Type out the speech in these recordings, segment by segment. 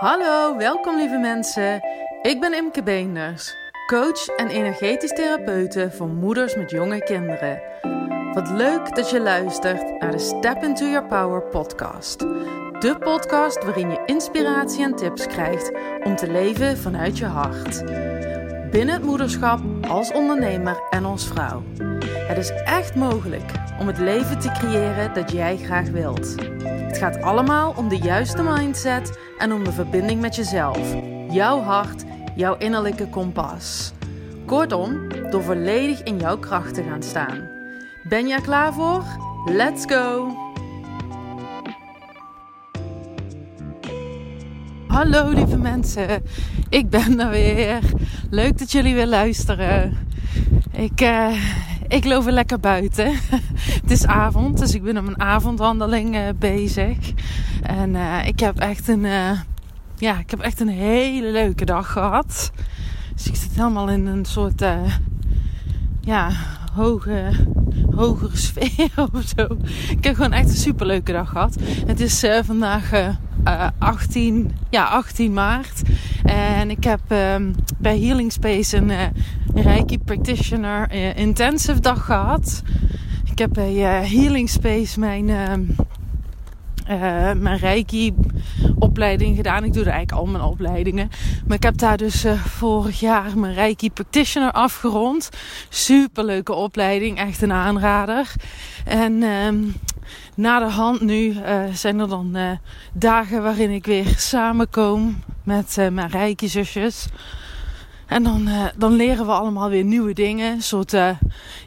Hallo, welkom lieve mensen. Ik ben Imke Beenders, coach en energetisch therapeute voor moeders met jonge kinderen. Wat leuk dat je luistert naar de Step Into Your Power podcast. De podcast waarin je inspiratie en tips krijgt om te leven vanuit je hart. Binnen het moederschap, als ondernemer en als vrouw. Het is echt mogelijk om het leven te creëren dat jij graag wilt. Het gaat allemaal om de juiste mindset en om de verbinding met jezelf, jouw hart, jouw innerlijke kompas. Kortom, door volledig in jouw kracht te gaan staan. Ben er klaar voor? Let's go! Hallo lieve mensen, ik ben er weer. Leuk dat jullie weer luisteren. Ik, uh, ik loop weer lekker buiten. het is avond, dus ik ben op mijn avondwandeling uh, bezig. En uh, ik heb echt een, ja, ik heb echt een hele leuke dag gehad. Dus ik zit helemaal in een soort, ja, hoge, hogere sfeer of zo. Ik heb gewoon echt een super leuke dag gehad. Het is vandaag uh, 18, ja, 18 maart. En ik heb um, bij Healing Space een uh, Reiki Practitioner uh, intensive dag gehad. Ik heb bij uh, Healing Space mijn, mijn Reiki opleiding gedaan. Ik doe er eigenlijk al mijn opleidingen. Maar ik heb daar dus vorig jaar mijn Reiki Practitioner afgerond. Super leuke opleiding, echt een aanrader. En um, na de hand nu zijn er dan dagen waarin ik weer samenkom met mijn rijke zusjes. En dan, dan leren we allemaal weer nieuwe dingen. Een soort,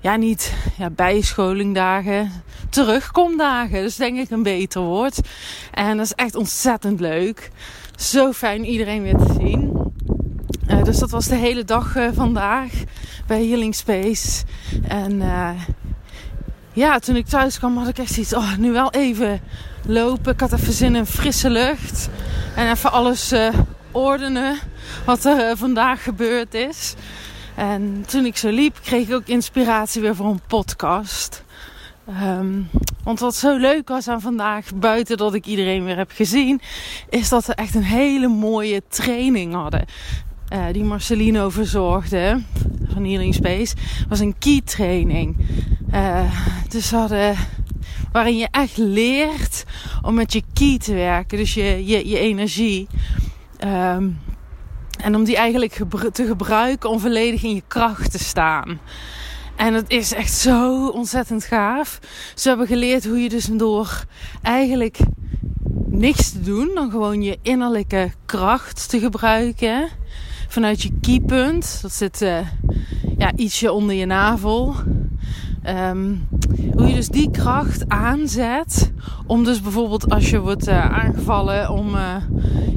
ja niet ja, bijscholingdagen, terugkomdagen. Dus denk ik een beter woord. En dat is echt ontzettend leuk. Zo fijn iedereen weer te zien. dus dat was de hele dag vandaag bij Healing Space. En ja, toen ik thuis kwam had ik echt iets. Oh, nu wel even lopen. Ik had even zin in frisse lucht. En even alles ordenen wat er uh, vandaag gebeurd is. En toen ik zo liep, kreeg ik ook inspiratie weer voor een podcast. Um, want wat zo leuk was aan vandaag, buiten dat ik iedereen weer heb gezien, is dat we echt een hele mooie training hadden. Uh, die Marcelino verzorgde van Healing Space, was een key training. Uh, dus hadden, waarin je echt leert om met je key te werken, dus je, je, je energie. Um, en om die eigenlijk te gebruiken om volledig in je kracht te staan. En het is echt zo ontzettend gaaf. Ze hebben geleerd hoe je dus door eigenlijk niks te doen, dan gewoon je innerlijke kracht te gebruiken vanuit je keypunt. Dat zit uh, ja, ietsje onder je navel. Um, hoe je dus die kracht aanzet om dus bijvoorbeeld als je wordt uh, aangevallen om uh,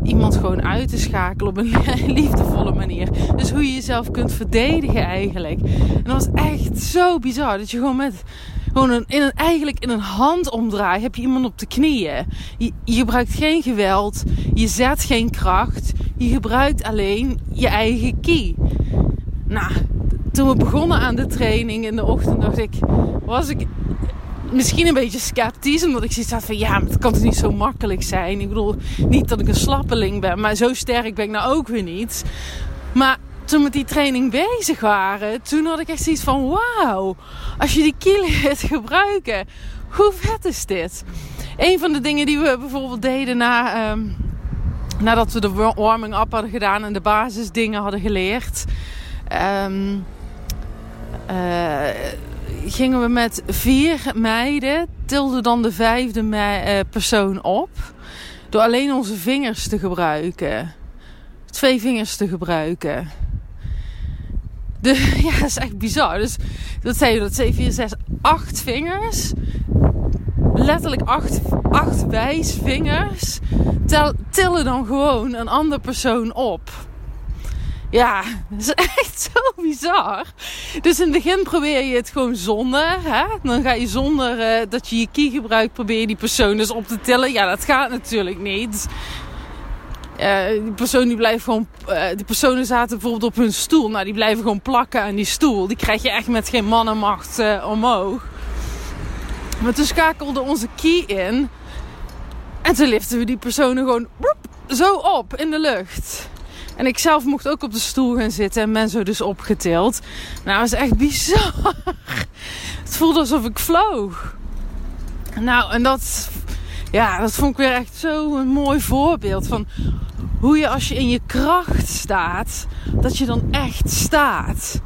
iemand gewoon uit te schakelen op een liefdevolle manier. Dus hoe je jezelf kunt verdedigen eigenlijk. En dat was echt zo bizar dat je gewoon met gewoon een, in een, eigenlijk in een handomdraai heb je iemand op de knieën. Je, je gebruikt geen geweld, je zet geen kracht, je gebruikt alleen je eigen key. Nou, toen we begonnen aan de training in de ochtend, dacht ik, was ik misschien een beetje sceptisch. Omdat ik zoiets had van, ja, het kan toch niet zo makkelijk zijn. Ik bedoel, niet dat ik een slappeling ben, maar zo sterk ben ik nou ook weer niet. Maar toen we met die training bezig waren, toen had ik echt zoiets van, wauw, als je die key leert gebruiken, hoe vet is dit? Een van de dingen die we bijvoorbeeld deden na... Um, nadat we de warming-up hadden gedaan en de basisdingen hadden geleerd, um, gingen we met vier meiden, tilden dan de vijfde me uh, persoon op, door alleen onze vingers te gebruiken. Twee vingers te gebruiken. De, ja, dat is echt bizar. Dus dat zijn dat 7, 4, 6, 8 vingers letterlijk acht, acht wijsvingers tel, tillen dan gewoon een andere persoon op. Ja, dat is echt zo bizar. Dus in het begin probeer je het gewoon zonder. Hè? Dan ga je zonder uh, dat je je key gebruikt, probeer je die persoon dus op te tillen. Ja, dat gaat natuurlijk niet. Uh, die persoon die blijft gewoon. Uh, die personen zaten bijvoorbeeld op hun stoel. Nou, die blijven gewoon plakken aan die stoel. Die krijg je echt met geen mannenmacht omhoog. Maar toen schakelde onze key in. En toen liften we die personen gewoon zo op in de lucht. En ik zelf mocht ook op de stoel gaan zitten en ben zo dus opgetild. Nou, dat was echt bizar. Het voelde alsof ik vloog. Nou, en dat, ja, dat vond ik weer echt zo een mooi voorbeeld van hoe je als je in je kracht staat, dat je dan echt staat.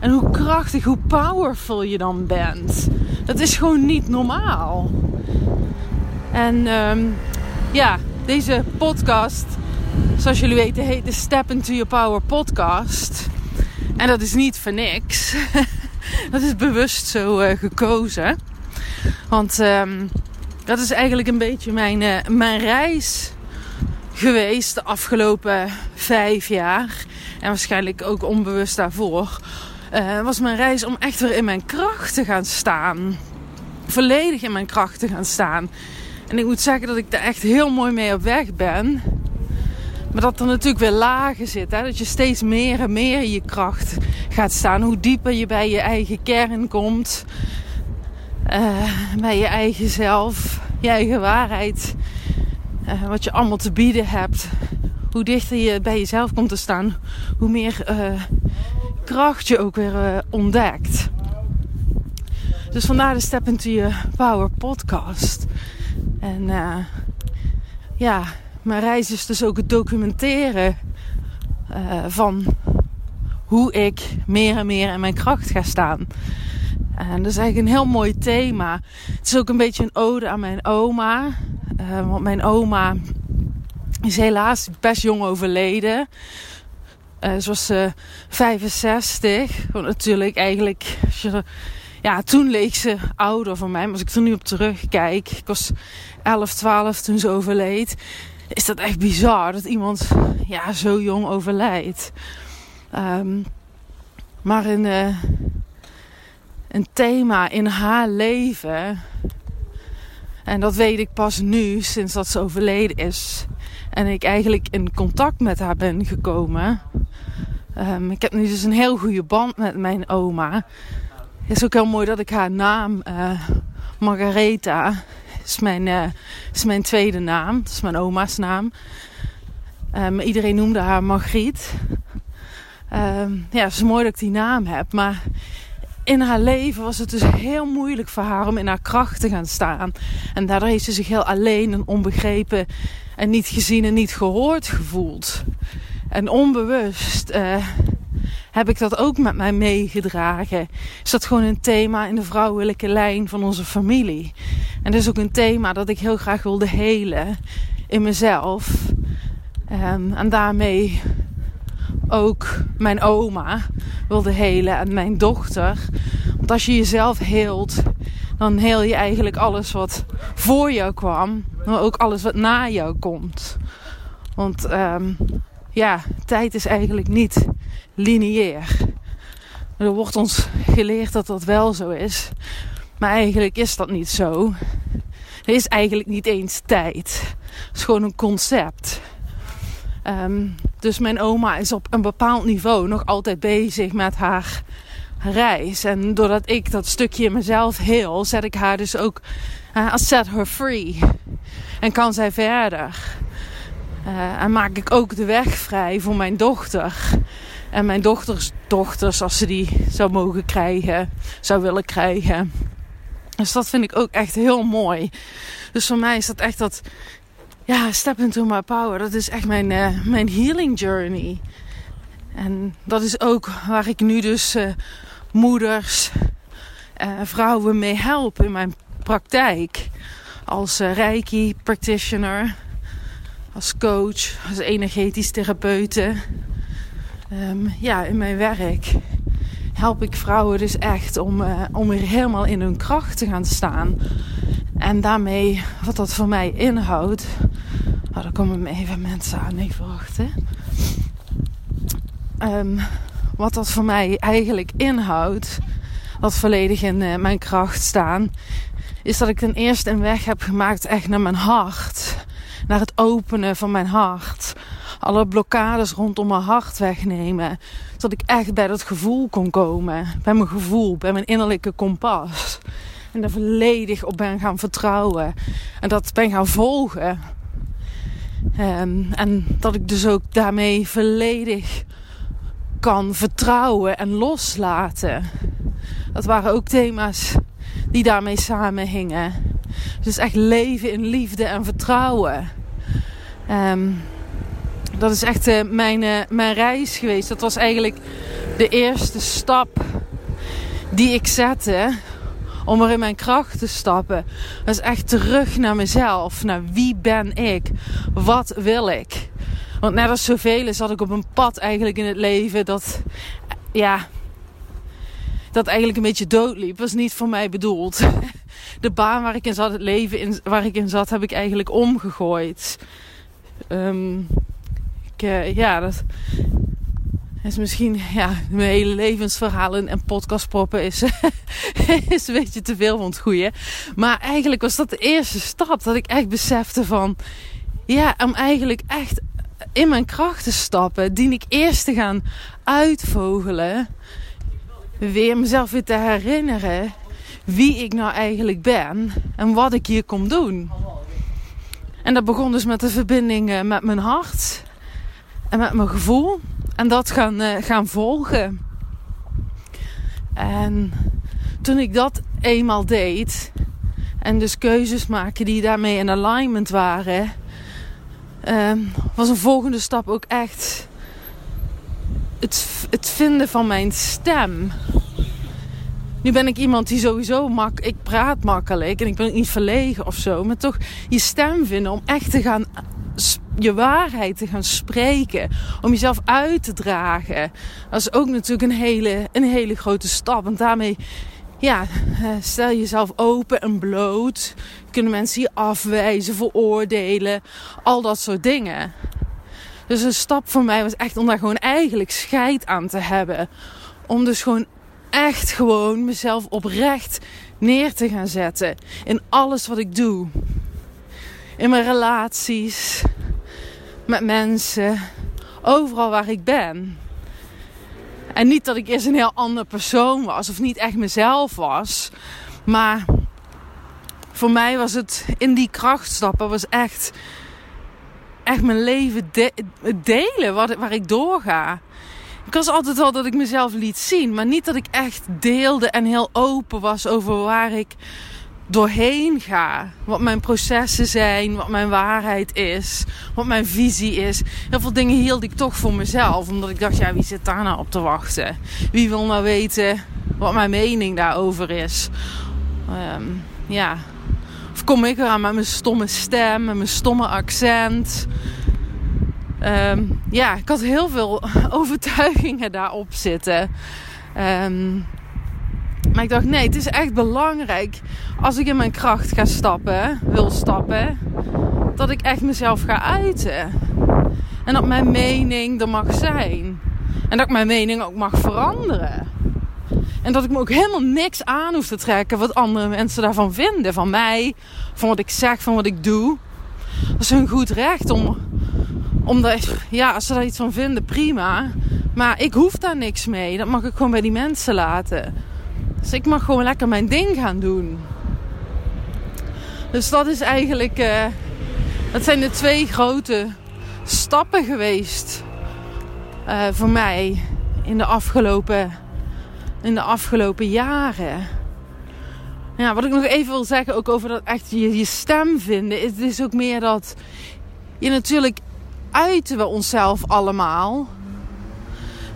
En hoe krachtig, hoe powerful je dan bent. Dat is gewoon niet normaal. En um, ja, deze podcast, zoals jullie weten, heet de Step into Your Power podcast. En dat is niet voor niks. dat is bewust zo uh, gekozen. Want um, dat is eigenlijk een beetje mijn, uh, mijn reis geweest de afgelopen vijf jaar. En waarschijnlijk ook onbewust daarvoor. Uh, was mijn reis om echt weer in mijn kracht te gaan staan. Volledig in mijn kracht te gaan staan. En ik moet zeggen dat ik daar echt heel mooi mee op weg ben. Maar dat er natuurlijk weer lagen zitten. Dat je steeds meer en meer in je kracht gaat staan. Hoe dieper je bij je eigen kern komt. Uh, bij je eigen zelf. Je eigen waarheid. Uh, wat je allemaal te bieden hebt. Hoe dichter je bij jezelf komt te staan. Hoe meer uh, kracht je ook weer ontdekt. Dus vandaar de Step into Your Power podcast. En ja, mijn reis is dus ook het documenteren uh, van hoe ik meer en meer in mijn kracht ga staan. En dat is eigenlijk een heel mooi thema. Het is ook een beetje een ode aan mijn oma. Uh, want mijn oma is helaas best jong overleden. Uh, ze was 65. Want natuurlijk eigenlijk, ja, toen leek ze ouder voor mij. Maar als ik er nu op terugkijk, ik was 11, 12 toen ze overleed. Is dat echt bizar dat iemand ja, zo jong overlijdt. Um, maar een, uh, een thema in haar leven. En dat weet ik pas nu, sinds dat ze overleden is. En ik eigenlijk in contact met haar ben gekomen. Um, ik heb nu dus een heel goede band met mijn oma. Het is ook heel mooi dat ik haar naam, uh, Margaretha, is mijn, uh, is mijn tweede naam. Dat is mijn oma's naam. Um, iedereen noemde haar Margriet. Um, ja, het is mooi dat ik die naam heb. Maar in haar leven was het dus heel moeilijk voor haar om in haar kracht te gaan staan. En daardoor heeft ze zich heel alleen en onbegrepen en niet gezien en niet gehoord gevoeld. En onbewust uh, heb ik dat ook met mij meegedragen. Is dat gewoon een thema in de vrouwelijke lijn van onze familie. En dat is ook een thema dat ik heel graag wilde helen in mezelf. Um, en daarmee ook mijn oma wilde helen en mijn dochter. Want als je jezelf heelt, dan heel je eigenlijk alles wat voor jou kwam, maar ook alles wat na jou komt. Want um, ja, tijd is eigenlijk niet lineair. Er wordt ons geleerd dat dat wel zo is. Maar eigenlijk is dat niet zo. Er is eigenlijk niet eens tijd. Het is gewoon een concept. Um, dus mijn oma is op een bepaald niveau nog altijd bezig met haar reis. En doordat ik dat stukje in mezelf heel, zet ik haar dus ook, uh, set her free. En kan zij verder. Uh, en maak ik ook de weg vrij voor mijn dochter. En mijn dochters dochters, als ze die zou mogen krijgen, zou willen krijgen. Dus dat vind ik ook echt heel mooi. Dus voor mij is dat echt dat, ja, step into my power. Dat is echt mijn, uh, mijn healing journey. En dat is ook waar ik nu dus uh, moeders, vrouwen mee help in mijn praktijk. Als reiki practitioner, als coach, als energetisch therapeute um, ja, in mijn werk help ik vrouwen dus echt om, uh, om helemaal in hun kracht te gaan staan. En daarmee, wat dat voor mij inhoudt. Oh, daar komen even mensen aan, even wachten. Um, wat dat voor mij eigenlijk inhoudt, wat volledig in uh, mijn kracht staan, is dat ik ten eerste een weg heb gemaakt echt naar mijn hart. Naar het openen van mijn hart alle blokkades rondom mijn hart wegnemen. Zodat ik echt bij dat gevoel kon komen. Bij mijn gevoel, bij mijn innerlijke kompas. En daar volledig op ben gaan vertrouwen. En dat ben gaan volgen. Um, en dat ik dus ook daarmee volledig kan vertrouwen en loslaten. Dat waren ook thema's die daarmee samenhingen. Dus echt leven in liefde en vertrouwen. Um, dat is echt uh, mijn, uh, mijn reis geweest. Dat was eigenlijk de eerste stap die ik zette om er in mijn kracht te stappen. Dat is echt terug naar mezelf. Naar wie ben ik? Wat wil ik? Want net als zoveel zat ik op een pad eigenlijk in het leven dat, ja, dat eigenlijk een beetje doodliep. Was niet voor mij bedoeld. De baan waar ik in zat, het leven in, waar ik in zat, heb ik eigenlijk omgegooid. Um, ik, uh, ja, dat is misschien, ja, mijn hele levensverhalen en podcastproppen is, is een beetje te veel van het goede. Maar eigenlijk was dat de eerste stap dat ik echt besefte van, ja, om eigenlijk echt in mijn kracht te stappen, dien ik eerst te gaan uitvogelen, weer mezelf weer te herinneren wie ik nou eigenlijk ben en wat ik hier kom doen. En dat begon dus met de verbinding eh, met mijn hart en met mijn gevoel. En dat gaan, uh, gaan volgen. En toen ik dat eenmaal deed. En dus keuzes maken die daarmee in alignment waren. Um, was een volgende stap ook echt het, het vinden van mijn stem. Nu ben ik iemand die sowieso mak, ik praat makkelijk en ik ben niet verlegen of zo, maar toch je stem vinden om echt te gaan je waarheid te gaan spreken, om jezelf uit te dragen. Dat is ook natuurlijk een hele, een hele grote stap. Want daarmee ja, eh, stel jezelf open en bloot. Kunnen mensen je afwijzen, veroordelen, al dat soort dingen. Dus een stap voor mij was echt om daar gewoon eigenlijk scheid aan te hebben. Om dus gewoon echt gewoon mezelf oprecht neer te gaan zetten in alles wat ik doe. In mijn relaties, met mensen, overal waar ik ben. En niet dat ik eerst een heel ander persoon was of niet echt mezelf was, maar voor mij was het in die krachtstappen was echt, echt mijn leven delen wat, waar ik doorga. Ik was altijd al dat ik mezelf liet zien, maar niet dat ik echt deelde en heel open was over waar ik doorheen ga. Wat mijn processen zijn, wat mijn waarheid is, wat mijn visie is. Heel veel dingen hield ik toch voor mezelf. Omdat ik dacht, ja, wie zit daar nou op te wachten? Wie wil nou weten wat mijn mening daarover is? Um, ja. Kom ik eraan met mijn stomme stem en mijn stomme accent? Um, ja, ik had heel veel overtuigingen daarop zitten. Um, maar ik dacht, nee, het is echt belangrijk als ik in mijn kracht ga stappen, wil stappen, dat ik echt mezelf ga uiten. En dat mijn mening er mag zijn. En dat ik mijn mening ook mag veranderen. En dat ik me ook helemaal niks aan hoef te trekken wat andere mensen daarvan vinden. Van mij, van wat ik zeg, van wat ik doe. Dat is hun goed recht om, om ja, als ze daar iets van vinden, prima. Maar ik hoef daar niks mee. Dat mag ik gewoon bij die mensen laten. Dus ik mag gewoon lekker mijn ding gaan doen. Dus dat is eigenlijk. Uh, dat zijn de twee grote stappen geweest. Uh, voor mij in de afgelopen, in de afgelopen jaren. Ja, wat ik nog even wil zeggen, ook over dat echt je, je stem vinden, is, is ook meer dat je natuurlijk uiten we onszelf allemaal.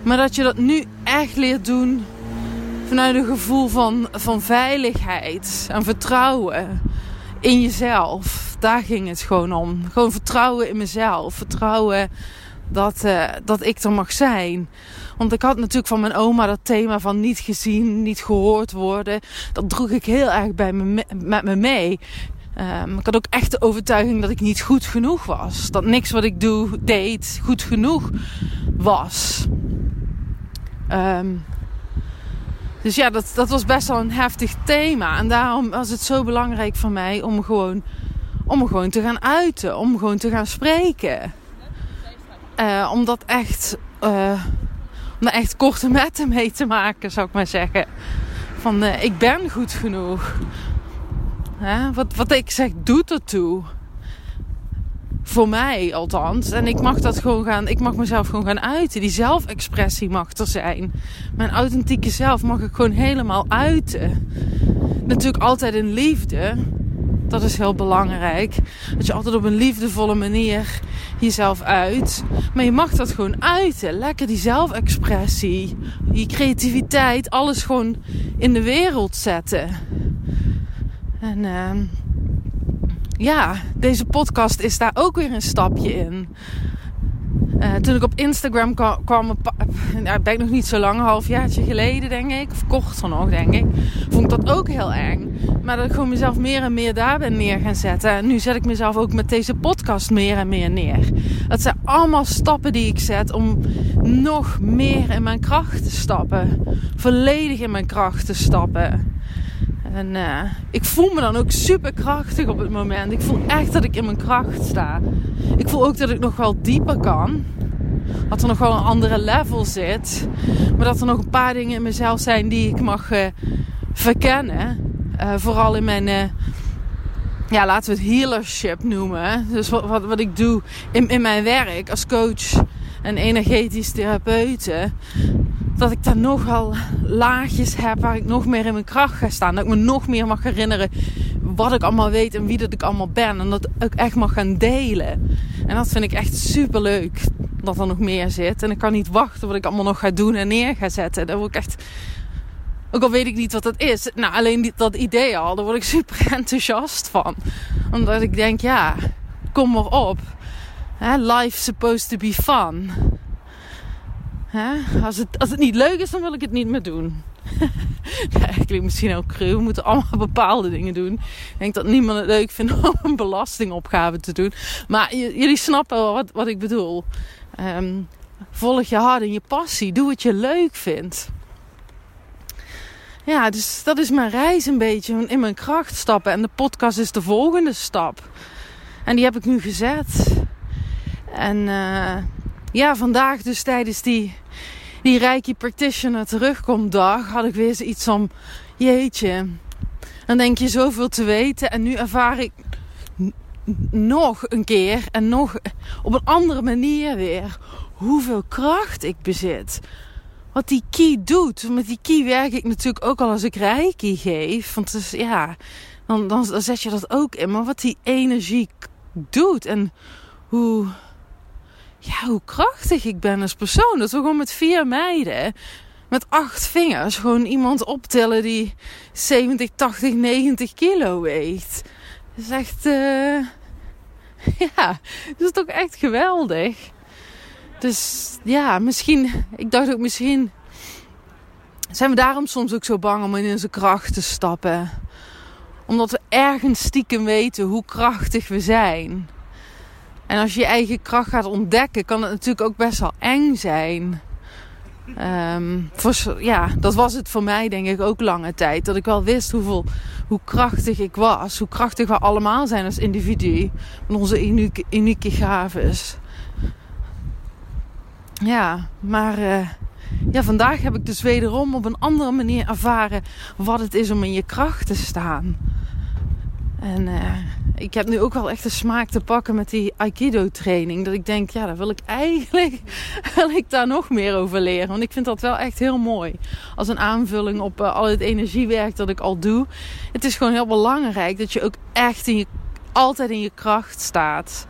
Maar dat je dat nu echt leert doen vanuit een gevoel van, van veiligheid en vertrouwen in jezelf. Daar ging het gewoon om. Gewoon vertrouwen in mezelf. Vertrouwen dat, uh, dat ik er mag zijn. Want ik had natuurlijk van mijn oma dat thema van niet gezien, niet gehoord worden. Dat droeg ik heel erg bij me, met me mee. Um, ik had ook echt de overtuiging dat ik niet goed genoeg was. Dat niks wat ik doe, deed, goed genoeg was. Um, dus ja, dat, dat was best wel een heftig thema. En daarom was het zo belangrijk voor mij om gewoon, om gewoon te gaan uiten. Om gewoon te gaan spreken. Uh, om dat echt, om daar echt korte metten mee te maken, zou ik maar zeggen. Van uh, ik ben goed genoeg. Wat, wat ik zeg doet ertoe. Voor mij althans. En ik mag dat gewoon gaan, ik mag mezelf gewoon gaan uiten. Die zelfexpressie mag er zijn. Mijn authentieke zelf mag ik gewoon helemaal uiten. Natuurlijk altijd in liefde. Dat is heel belangrijk. Dat je altijd op een liefdevolle manier jezelf uit. Maar je mag dat gewoon uiten. Lekker die zelfexpressie. Die creativiteit. Alles gewoon in de wereld zetten. En uh, ja, deze podcast is daar ook weer een stapje in. Uh, toen ik op Instagram kwam, kwam nou, ben nog niet zo lang, een halfjaartje geleden denk ik, of korter nog denk ik, vond ik dat ook heel eng. Maar dat ik gewoon mezelf meer en meer daar ben neer gaan zetten. En nu zet ik mezelf ook met deze podcast meer en meer neer. Dat zijn allemaal stappen die ik zet om nog meer in mijn kracht te stappen. Volledig in mijn kracht te stappen. En uh, ik voel me dan ook super krachtig op het moment. Ik voel echt dat ik in mijn kracht sta. Ik voel ook dat ik nog wel dieper kan. Dat er nog wel een andere level zit. Maar dat er nog een paar dingen in mezelf zijn die ik mag uh, verkennen. Uh, vooral in mijn, ja, laten we het healership noemen. Dus wat, wat, wat ik doe in, in mijn werk als coach en energetisch therapeute dat ik daar nog wel laagjes heb waar ik nog meer in mijn kracht ga staan. Dat ik me nog meer mag herinneren wat ik allemaal weet en wie dat ik allemaal ben. En dat ik echt mag gaan delen. En dat vind ik echt super leuk. Dat er nog meer zit. En ik kan niet wachten wat ik allemaal nog ga doen en neer ga zetten. Daar word ik echt. Ook al weet ik niet wat dat is. Nou, alleen dat idee al, daar word ik super enthousiast van. Omdat ik denk, ja, kom maar op. Life supposed to be fun. Als, het, als het niet leuk is, dan wil ik het niet meer doen. ja, klinkt misschien ook cru. We moeten allemaal bepaalde dingen doen. Ik denk dat niemand het leuk vindt om een belastingopgave te doen. Maar jullie snappen wel wat, wat ik bedoel. Um, volg je hart en je passie. Doe wat je leuk vindt. Ja, dus dat is mijn reis een beetje. In mijn kracht stappen. En de podcast is de volgende stap. En die heb ik nu gezet. En uh, ja, vandaag dus tijdens die, die Reiki Practitioner terugkomdag had ik weer zoiets van, jeetje, dan denk je zoveel te weten en nu ervaar ik nog een keer en nog op een andere manier weer hoeveel kracht ik bezit. Wat die key doet. Met die key werk ik natuurlijk ook al als ik reiki geef. Want dus, ja, dan, dan, dan zet je dat ook in. Maar wat die energie doet en hoe, ja, hoe krachtig ik ben als persoon. Dat we gewoon met vier meiden, met acht vingers, gewoon iemand optillen die 70, 80, 90 kilo weegt. Dat is echt, uh, ja, is toch echt geweldig. Dus ja, misschien, ik dacht ook misschien, zijn we daarom soms ook zo bang om in onze kracht te stappen. Omdat we ergens stiekem weten hoe krachtig we zijn. En als je je eigen kracht gaat ontdekken, kan het natuurlijk ook best wel eng zijn. Um, voor, ja, dat was het voor mij denk ik ook lange tijd. Dat ik wel wist hoeveel, hoe krachtig ik was. Hoe krachtig we allemaal zijn als individu. Met onze unieke, unieke gaves. Ja, maar uh, ja, vandaag heb ik dus wederom op een andere manier ervaren wat het is om in je kracht te staan. En uh, ik heb nu ook wel echt de smaak te pakken met die Aikido training. Dat ik denk, ja, daar wil ik eigenlijk wil ik daar nog meer over leren. Want ik vind dat wel echt heel mooi. Als een aanvulling op uh, al het energiewerk dat ik al doe. Het is gewoon heel belangrijk dat je ook echt in je, altijd in je kracht staat.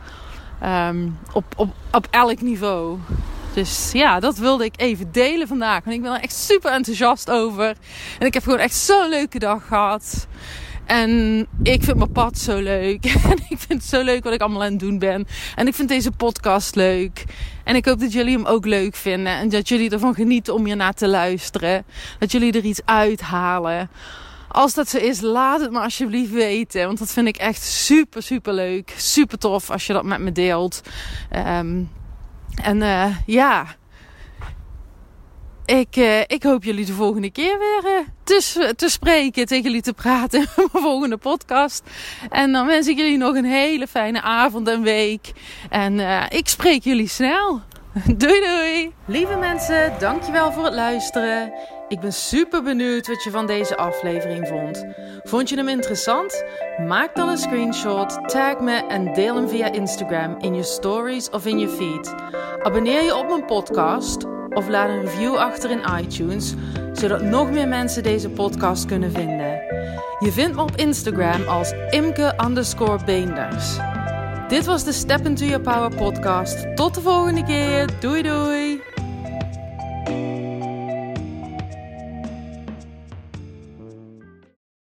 Um, op, op, op elk niveau. Dus ja, dat wilde ik even delen vandaag. Want ik ben er echt super enthousiast over. En ik heb gewoon echt zo'n leuke dag gehad. En ik vind mijn pad zo leuk. En ik vind het zo leuk wat ik allemaal aan het doen ben. En ik vind deze podcast leuk. En ik hoop dat jullie hem ook leuk vinden. En dat jullie ervan genieten om je naar te luisteren. Dat jullie er iets uithalen. Als dat zo is, laat het me alsjeblieft weten. Want dat vind ik echt super, super leuk. Super tof als je dat met me deelt. Um, en uh, ja ik, uh, ik hoop jullie de volgende keer weer uh, te, te spreken, tegen jullie te praten in mijn volgende podcast. En dan wens ik jullie nog een hele fijne avond en week. En uh, ik spreek jullie snel. Doei doei! Lieve mensen, dankjewel voor het luisteren. Ik ben super benieuwd wat je van deze aflevering vond. Vond je hem interessant? Maak dan een screenshot, tag me en deel hem via Instagram in je stories of in je feed. Abonneer je op mijn podcast of laat een review achter in iTunes, zodat nog meer mensen deze podcast kunnen vinden. Je vindt me op Instagram als imke beenders. Dit was de Step Into Your Power podcast. Tot de volgende keer. Doei doei!